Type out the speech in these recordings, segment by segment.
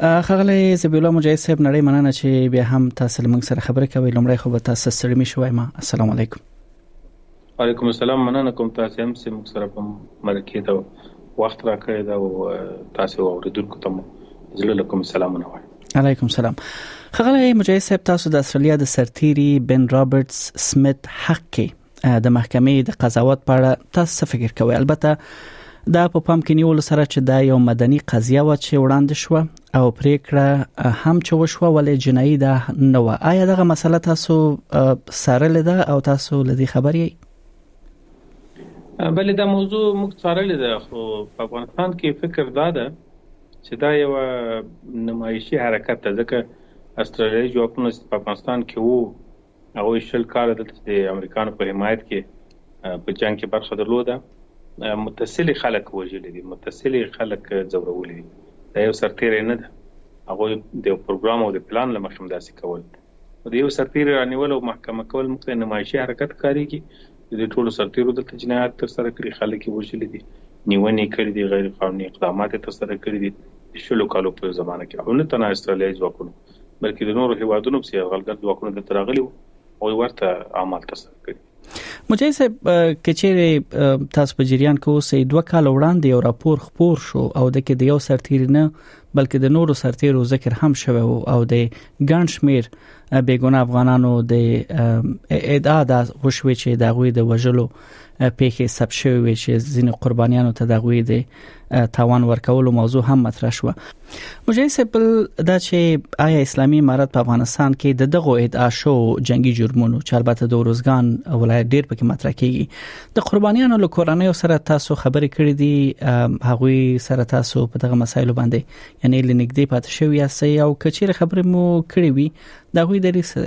خغلی زبی الله مجاهد صاحب نړۍ مننه چې بیا هم تاسو لمن سره خبرې کوي لمړی خو به تاسو سره می شوي ما السلام علیکم وعلیکم السلام مننه کوم تاسو هم سم سره په مرکه دا وخت راکړی دا او تاسو اوریدونکو ته مو زړه له کوم سلامونه وایم علیکم سلام خغلی مجاهد صاحب تاسو د استرالیا د سرتیری بن رابرټس سمیت حق کې د محکمې د قضاوت په اړه تاسو څه فکر کوئ البته دا په پام کې نیول سره چې دا یو مدني قضیه و چې وړاندې شو او پریکړه هم چې وشو ولې جنایي ده نو آیا دغه مسله تاسو سره لیده او تاسو لدی خبرې بلې دا موضوع موږ سره لیده خو په افغانستان کې فکر دا ده چې دا یو نمایشي حرکت ده ځکه استرالیي ځواکونه په افغانستان کې وو هغوی شل کاله دلته د امریکانو په حمایت کې په جنګ کې برخه درلوده متصلي خلک وژلي دي متصلي خلک ځورولي دي دا یو سرتیری نه ده هغوی د پروګرام او د پلان له مخې داسې کول د یو سرتیری رانیول او محکمه کول موږ ته نمایشي حرکت کاریږي د ټولو سرتیرو دلته جنایات تر سره کړي خلک یې وژلي دي نیونې کړي دي غیر قانوني اقدامات تر سره کړي دي شلو کالو په زمانه کې او نه تنها استرالیایي ځواکونو بلکې د نورو هیوادونو پسې یرغلګر ځواکونه دلته راغلي وو او ورته اعمال ترسره کړي مجاهد صاحب کچېرې تاسو په جریان کې اوسئ دوه کال وړاندې یو راپور خپور شو او د کې د یو سرتیر نه بلکې د نورو سرتیرو ذکر هم شوی او د ګڼ شمیر بیګونه افغانانو د ادعا د وشوي چې د غوي د وجلو پیښې ثبت شوې وي چې ځینې قربانیانو ته د غوي د تاوان ورکولو موضوع هم مطرح شو مجاهد سپل دا چې آیا اسلامي امارت په افغانستان کې د دغو ادعا شو جنگي جرمونو چې البته د اورزګان ولایت ډیر پکې مطرح کیږي د قربانیانو له کورنۍ سره تاسو خبرې کړې دي هغه سره تاسو په دغه مسایلو باندې یعنی لنګدې پاتې شوی یاست او کچیر خبرې مو کړې وي دا غوي د ریسه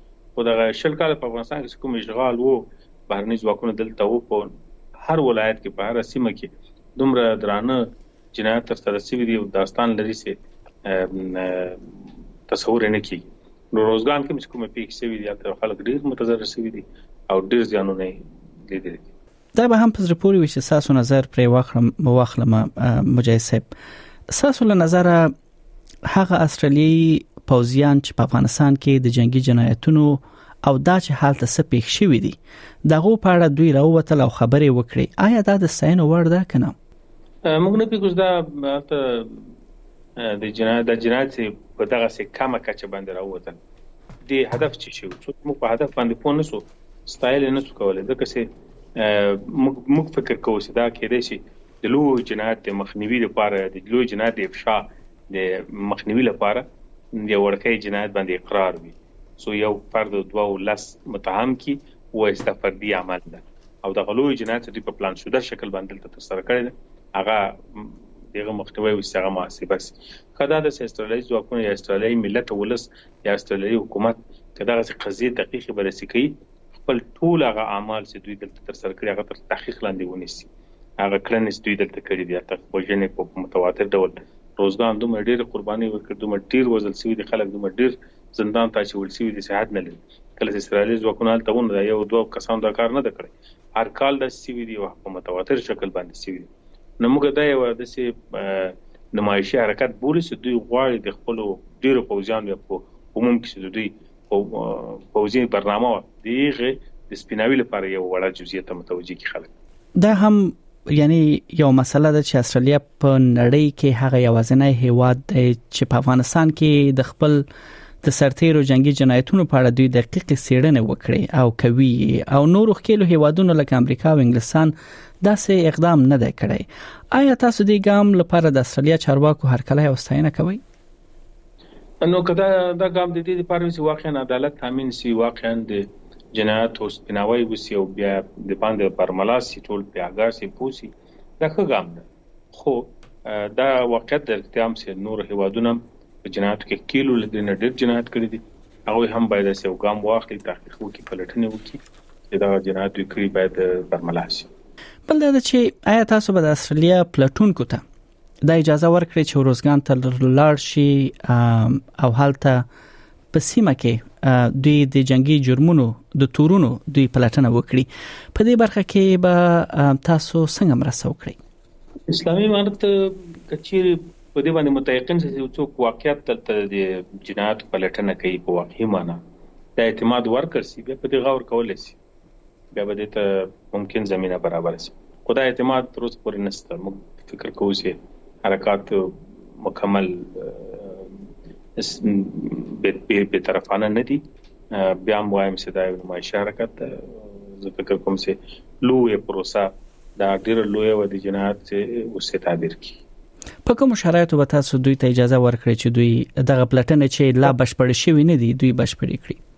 خو دغه شل کاله په افغانستان کې چې کوم اشغال وو بهرني ځواکونه دلته وو په هر ولایت کې په هر سیمه کې دومره درانه جنایت تر سره شوی دی او داستان لري سي تصور نه کی نو روزګان کې چې کومه پیښه شوې دي تر خلک ډیر متضرر شوی دي او ډیر زیانونه لیدل دي دا به هم پزره پوری وي چې تاسو نظر پرې واخلم واخلم مجاهد صاحب تاسو له نظره هغه استرالیي پوځیان چې په افغانستان کې د جنگي جنایتونو او دا چې حالت څه پیښ شوې دي دغه په اړه دوی راووتل او خبرې وکړي آیا دا د ساين وړ ده کنه موږ نه پیګوز دا ته د جنایت د جنایت په دغه سه کمه کچه باندې راووتل دی هدف چې شو څو موږ په هدف باندې پوه نه سو ستایل نه سو کولای ځکه چې موږ موږ فکر کوو چې دا کېدای شي د لوی جنایت د مخنیوي لپاره یا د لوی جنایت د افشا د مخنیوي لپاره د یو وړکۍ جنایت باندې اقرار وي څو یو فرد او دوه او لس متهم کړي وایس دا فردي عمل ده او دغه لوی جنایت چې دوی په پلان شده شکل باندې دلته ترسره کړی دی هغه د هغه مخنیوی وسي هغه محاسبه سي ښه دا ده چې استرالیایي ځواکونه یا استرالیایي ملت او ولس یا استرالیایي حکومت که دغسې قضیې تحقیقي بررسي کوي خپل ټول هغه اعمال چې دوی دلته ترسره کړي هغه تر تحقیق لاندې ونیسي، هغه کړنې چې دوی دلته کړي دي، حتی وژنې په په متواتر ډول، روزګان دومره ډېرې قربانۍ ورکړي، دومره ډېر وژل شوي دي خلک، دومره ډېر زندان ته اچول شوي دي چې حد نه لري، کله چې اسرائیلي ځواکونه هلته وو نو دا یو دوه کسانو دا کار نه ده کړی، هر کال داسې شوي دي او په متواتر شکل باندې شوي دي، نو موږ دا یوه داسې نمایشي حرکت بولو چې دوی غواړي د خپلو ډېرو پوځیانو یا په عموم کې چې د دوی پوځي برنامه وه دیغه د سپیناوي لپاره یو وړه جزئیه ته متوجي کی خلک دا هم یعنی یو مسله ده چې استرالیا په نړۍ کې هغه یوازنی هیواد دی چې په افغانستان کې د خپل د سرتیرو جنگي جنایتونو په اړه دوی دقیق څېړنه وکړي او کوي او نورو خکېلو هیوادونو لکه امریکا او انګلستان داسې اقدام نه دی کړی آیا تاسو دې ګام لپاره د استرالیا چارواکو هرکلی او ستاینه کوئ نو که دا دا ګام د دې لپاره وي چې واقعا عدالت تامین شي واقعا د جنایاتو سپیناوی وشي او بیا د باندې برملا شي ټول پرې اګاه شي پوه شي دا ښه ګام ده خو دا واقعیت د رښتیا هم چې نور هیوادونه په جنایاتو کې ښکیلو له دې نه ډېر جنایت کړي دي هغوی هم باید داسې یو ګام واخلي تحقیق وکړي پلټنې وکړي چې دغه جنایت دوی کړي باید برملا شي بل دا ده چې آیا تاسو به د استرالیا پلټونکو ته دا اجازه ورکړي چې روزګان ته لاړ شي او هلته په سیمه کې دوی د جنگي جرمونو د تورونو دوی پلټنه وکړي په دې برخه کې به تاسو څنګه مرسته وکړي اسلامي امارت کچيري په دې باندې متيقن شي چې څوک واقعیت دلته د جنایت پلټنه کوي په واقعي معنی دا اعتماد ورکړ سي بیا په دې غور کول سي بیا به دې ته ممکن زمینه برابره شي خو دا اعتماد تر اوسه پورې نشته موږ فکر کوو چې حرکات مکمل بې طرفانه نه دي بیا هم وایم چې دا یو نمایشي حرکت ده زه فکر کوم چې لویه پروسه دا ډېره لویه وه د جنایت چې اوس یې تعبیر کړي په کوم شرایطو به تاسو دوی ته اجازه ورکړئ چې دوی دغه پلټنې چې لا بشپړې شوې نه دي دوی بشپړې کړي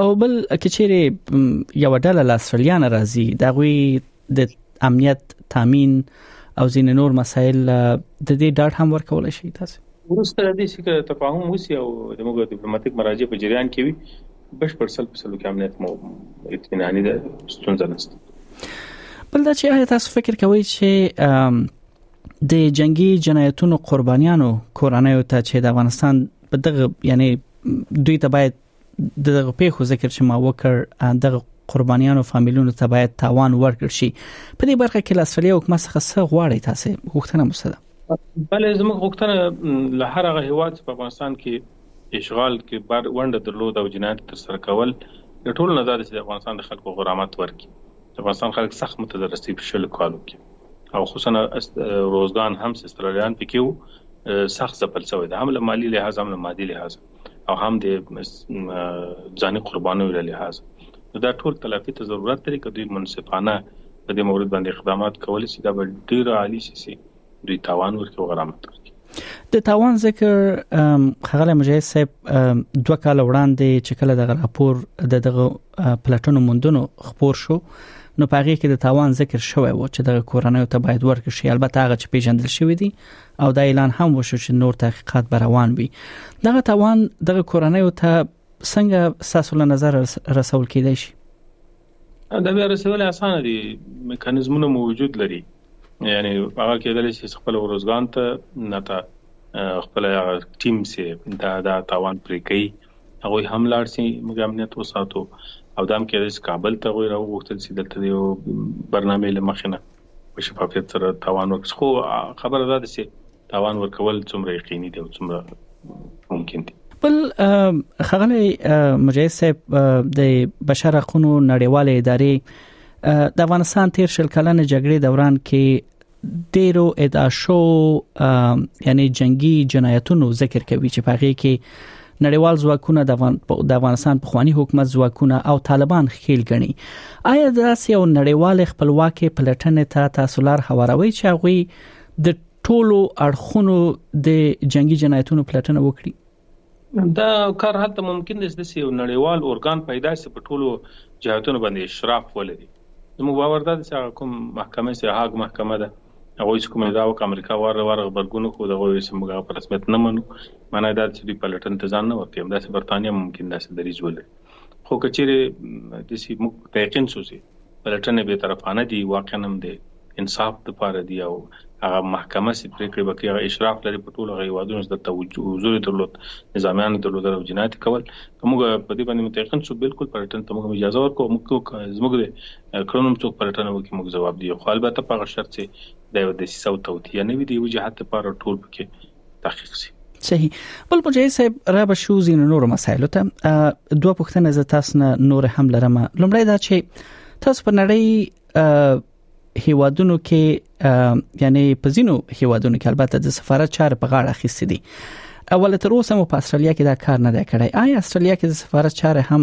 او بل کچيري یو ډله لاسرلیان راځي د غوي د امنیت تامین او ځین نور مسایل د دې ډاټ هم ورکول شي تاسو ورسته د دې چې تفاهم وسی او د موږ ډیپلوماټیک مراجع په جریان کې وي بشپړ سل په سلو کې امنیت مو اطمیناني ده ستونزه نشته بل دا چې آیا تاسو فکر کوئ چې د جنگي جنایتونو قربانیانو کورنۍ ته چې د افغانستان په دغه یعنی دوی ته باید دغه پیښو ذکر چې ما وکړ دغه قربانیانو فامیلونو ته باید تاوان ورکړ شي په دې برخه کې لاسري حکومت څخه څه غواړي تاسو غوښتنه مو سره بله زموږ غوښتنه له هر هغه هیواد په افغانستان کې اشغال کې بر ونده درلود او جنایت تر سره کول د ټول نه زیات چې د افغانستان د خلکو غرامت ورکړي د افغانستان خلک سخت متضرر شي په شل کالو کې او خصوصا روزګان هم سسترالیان پکې سخت ځپل شوی د هم له مالی لحاظ هم له مادي لحاظ او هم د ځاني قربانیو له لحاظه نو دا ټول تلافي ته ضرورت لري که دوی منصفانه په دې مورد باندې اقدامات کولی شي دا به ډیر عالی شي چې دوی تاوان ورکړي او غرامت ورکړي د تاوان ذکر خغل مجاهد صاحب دوه کال وړاندې چې کله دغه راپور د دغه پلاتونو مندونو خبر شو نو پاره کې د تاوان ذکر شوی و چې دغه کورنۍ ته باید ورکړي البته هغه چې پیژندل شوی دی او دا اعلان هم وشو چې نور تحقیقات به روان وي دغه توان دغه کورنۍ ته څنګه ساسو له نظر رسول کېدای شي دا بیا رسول اسانه دي میکانیزمونه موجود لري یعنی هغه کېدل چې خپل ورزګان ته نتا خپل ټیم سي دا دا توان پرې کوي هغه هم لاړ سي موږ امنیت وساتو او دام کې د کابل ته غوړ او غوښتل سي دلته یو برنامه لمخنه په شفافیت سره تاوان ورکړي خو خبره دا ده چې تاوان ورکول څومره یقیني دی او څومره ممکن دی بل خغلی مجاهد صاحب د بشر حقوقو نړیوال ادارې د افغانستان تیر شل کلن جګړې دوران کې ډیرو ادعا شو یعنی جنگي جنایتونو ذکر کوي چې په هغه کې نړیوال ځواکونه د افغان د افغانستان په خواني حکومت ځواکونه او طالبان خېل غني آیا د سیو نړیوال خپلواکي پلټنې ته تاسو لار هواروي چې هغه د ټولو اړخونو د جنگي جنایتونو پلټنه وکړي دا کار حتی ممکن دی چې یو نړیوال اورګان پیدا شي په ټولو جهاتونو باندې اشراف ولري زموږ باور دا دی چې کوم محکمه چې هاګ محکمه ده هغوی چې کوم ادعا وکړه امریکا وار له واره غبرګون وښود، هغوی وویل چې موږ هغه په رسمیت نه منو، مانا یې دا ده چې دوی پلټنې ته ځان نه ورکوي، همداسې برتانیا هم ممکن داسې دریځ ولري، خو که چېرې داسې موږ په تیقین شو چې پلټنې بې طرفانه دي، واقعا هم د انصاف لپاره دي او هغه محکمه چې پرېکړې به کوي هغه اشراف لري، په ټولو هغه هېوادونو چې دلته حضور یې درلود، نظامیان یې درلودل او جنایت یې کول، که موږ په دې باندې متیقن شو، بلکل پلټنې ته موږ هم اجازه ورکوو او موږ زموږ د کړنو هم څوک پلټنه وکړي موږ ځواب ديو خو البته په هغه شرط چې دا يوه دسيسه او توطيه نه وي د يوه جهت لپاره ټول پکې تحقيق شي صحیح بل مجاهد صاحب را به شو زین نور مسایلو ته دوه پوښتنه ز تاسو نه نور هم لرم لمړی دا چې تاسو په نړۍ هیوادونو کې یعنی په زینو هیوادونو کې البته د سفارت چار په غاړه اخیستې دي اول تر اوسه مو په استرالیا کې دا کار نه دی کړی آیا استرالیا کې د سفارت چار هم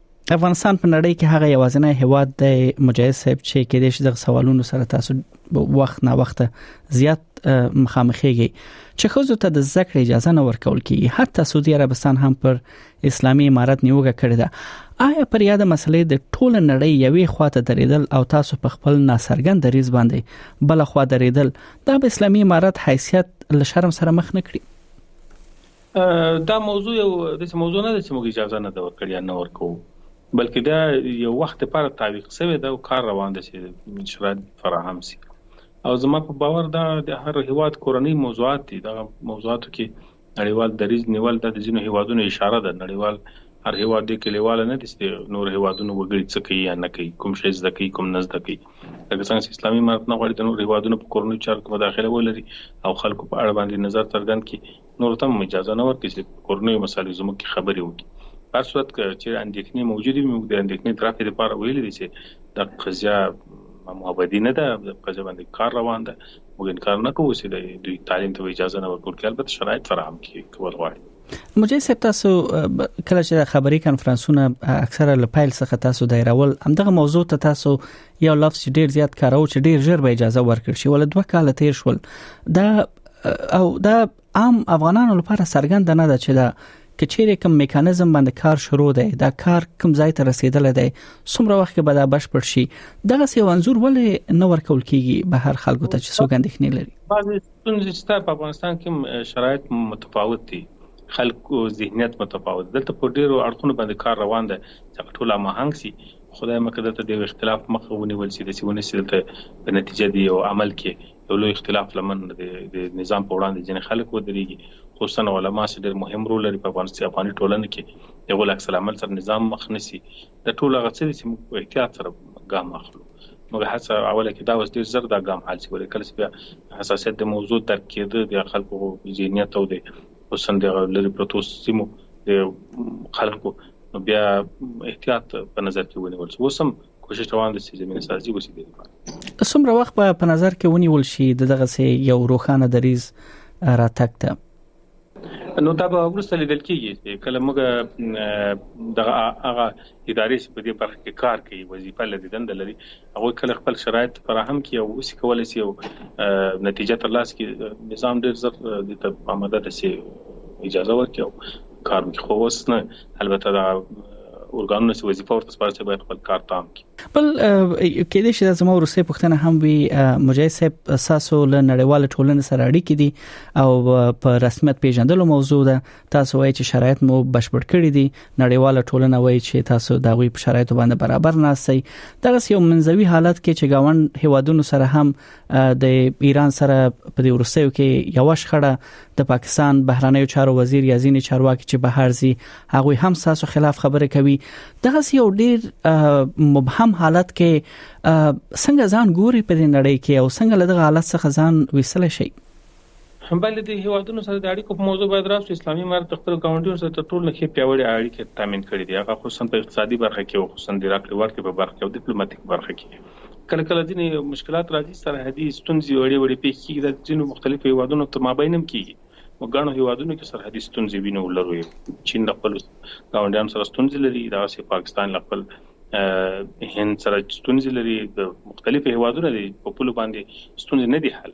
افغانستان په نړۍ کې هغه یوازینی هیواد دی مجاهد صاحب چې کې دې شي د سوالونو سره تاسو وخت نه وخت زیات مخامخېږي چې خوځو ته د ذکر اجازه نه ورکول کیږي حتی سعودي عربستان هم پر اسلامي امارت نیوګه کړې ده آیا پر یاده مسلې د ټول نړۍ یوې خواته درېدل او تاسو په خپل ناسرګند ریز باندې بل خوا درېدل دا به اسلامي امارت حیثیت لشرم سره مخ نه کړي دا موضوع یو داسې موضوع نه ده چې موږ اجازه نه ده ورکړې یا نه ورکوو بلکې دا یو وخت لپاره تعویق شوې ده او کار روان ده چې شرایط فراهم شي او زما په باور دا د هر هیواد کورنۍ موضوعات دي دا موضوعاتو کې نړیوال دریځ نیول دا د ځینو هیوادونو اشاره ده نړیوال هر هیواد دې کې لیواله نه دي چې نور هیوادونو وګړي څه کوي یا نه کوي کوم شی زده کوي کوم نه زده کوي لکه څنګه چې اسلامي امارت نه غواړي د نور هیوادونو په کورنۍ چارو کې مداخله ولري او خلکو په اړه باندې نظر څرګند کړي نورو ته هم اجازه نه ورکوي چې په کورنیو مسایلو زموږ کې خبرې وکړي. په هر صورت که چېرې اندېښنې موجودې وي، موږ د اندېښنې د رفع لپاره ویلي دي چې دا قضیه مابدي نه ده، د قضیه باندې کار روان ده، موږ انکار نه کوو چې دوی تعلیم ته به اجازه نه ورکول کېږي، البته شرایط فراهم کېږي که وغواړي. مجید صاحب تاسو کله چې خبري کانفرنسونه اکثره له پیل څخه تاسو دایرول همدغه موضوع ته تاسو یو لفظ ډیر زیات کارو چې ډیر ژر به اجازه ورکړ شي ول دوه کال تیر شول دا او دا عام افغانانو لپاره سرګند نه ده چې دا کچېره کوم میکانیزم باندې کار شروع دی دا کار کوم ځای ته رسیدل دی څومره وخت کې به دا بشپړ شي دغه سی منظور ولې نه ورکول کیږي به هر خلکو ته چې څوګند ښنې لري بعضی ستونزې چې په افغانستان کې شرایط متفاوت دي خلکو ذهنیت متفاوت دلته په ډیرو اړخونو باندې کار روان دی چې ټول مهنګ سي خدای مکه دلته د اختلاف مخه ونیول سي د سیونه سي دلته په نتیجه دی او عمل کې د لوی اختلاف لمن د د نظام په وړاندې ځینې خلک ودرېږي، خصوصا علما چې ډېر مهم رول لري په افغانستي افغاني ټولنه کې، د هغو له عکس العمل سره نظام مخ نه شي، دا ټول هغه څه دي چې موږ په احتیاط سره ګام اخلو. موږ هڅه اوله کې دا وه چې ډېر زر دا ګام حل شي، ولې کله چې بیا حساسیت د موضوع درک کېده، د خلکو ذهنیت او د خصوصا د لرې پرتو سیمو د خلکو نو بیا احتیاط په نظر کې ونیول شو. اوس هم کوشش روان دی چې زمينه سازي وشي د لپاره څومره وخت به په نظر کې ونیول شي دغه سه یو روخانه دریز راتګ ته نو دا به ورسته لیدل کیږي کله موږ دغه هغه ادارې چې په دې برخه کې کار کوي وظیفه لري دند لري هغه کله خپل شرایط فراهم کړي او اوس کولای شي نتیجه ترلاسه کړي نظام ډیر زر د آماده ده چې اجازه ورکړي کار مخ خو وسنه البته دا ارګانونه چې وظیفه ورته سپارل شي باید خپل کار تام کړي بل کې دې چې زموږ روسي پښتنه هم وي مجاهد صاحب ساسو له نړیوال ټولنې سره اړیکې دي او په رسمیت پیژندلو موضوع ده تاسو وایي چې شرایط مو بشپړ کړی دي نړیوال ټولنه وایي چې تاسو د غوي په شرایطو باندې برابر ناسي دا یو منځوي حالت کې چې گاوند هوادونو سره هم د ایران سره په دې ورسېو کې یو شخړه د پاکستان بهرنیو چارو وزیر یازین چارواکي چې بهر زی هغه هم ساسو خلاف خبره کوي دغه یو ډیر مبهم حالت کې څنګه ځان ګوري په دې نړۍ کې او څنګه له دغه حالت څخه ځان وسله شي همدا له دې هېوادونو سره د اړیکو په موضوع باید راشو، اسلامي امارت د خپلو ګاونډیو سره تر ټولو نښې پیاوړې اړیکې تامین کړې دي، هغه خصوصاً په اقتصادي برخه کې او خصوصاً د راکړې ورکړې په برخه کې او دیپلوماتیک برخه کې کله کله ځینې مشکلات راځي، سرحدي ستونزې وړې وړې پېښې کېږي، دا د ځینو مختلفو هېوادونو تر مابین هم کېږي، موږ ګڼو هېوادونو کې سرحدي ستونزې وینو او لرو یې، چین له خپلو ګاونډیانو سره ستونزې لري، دغسې پاکستان له خپل هند سره ستونزې لري، د مختلفو هېوادونه دي په پولو باندې ستونزې نه دي حل،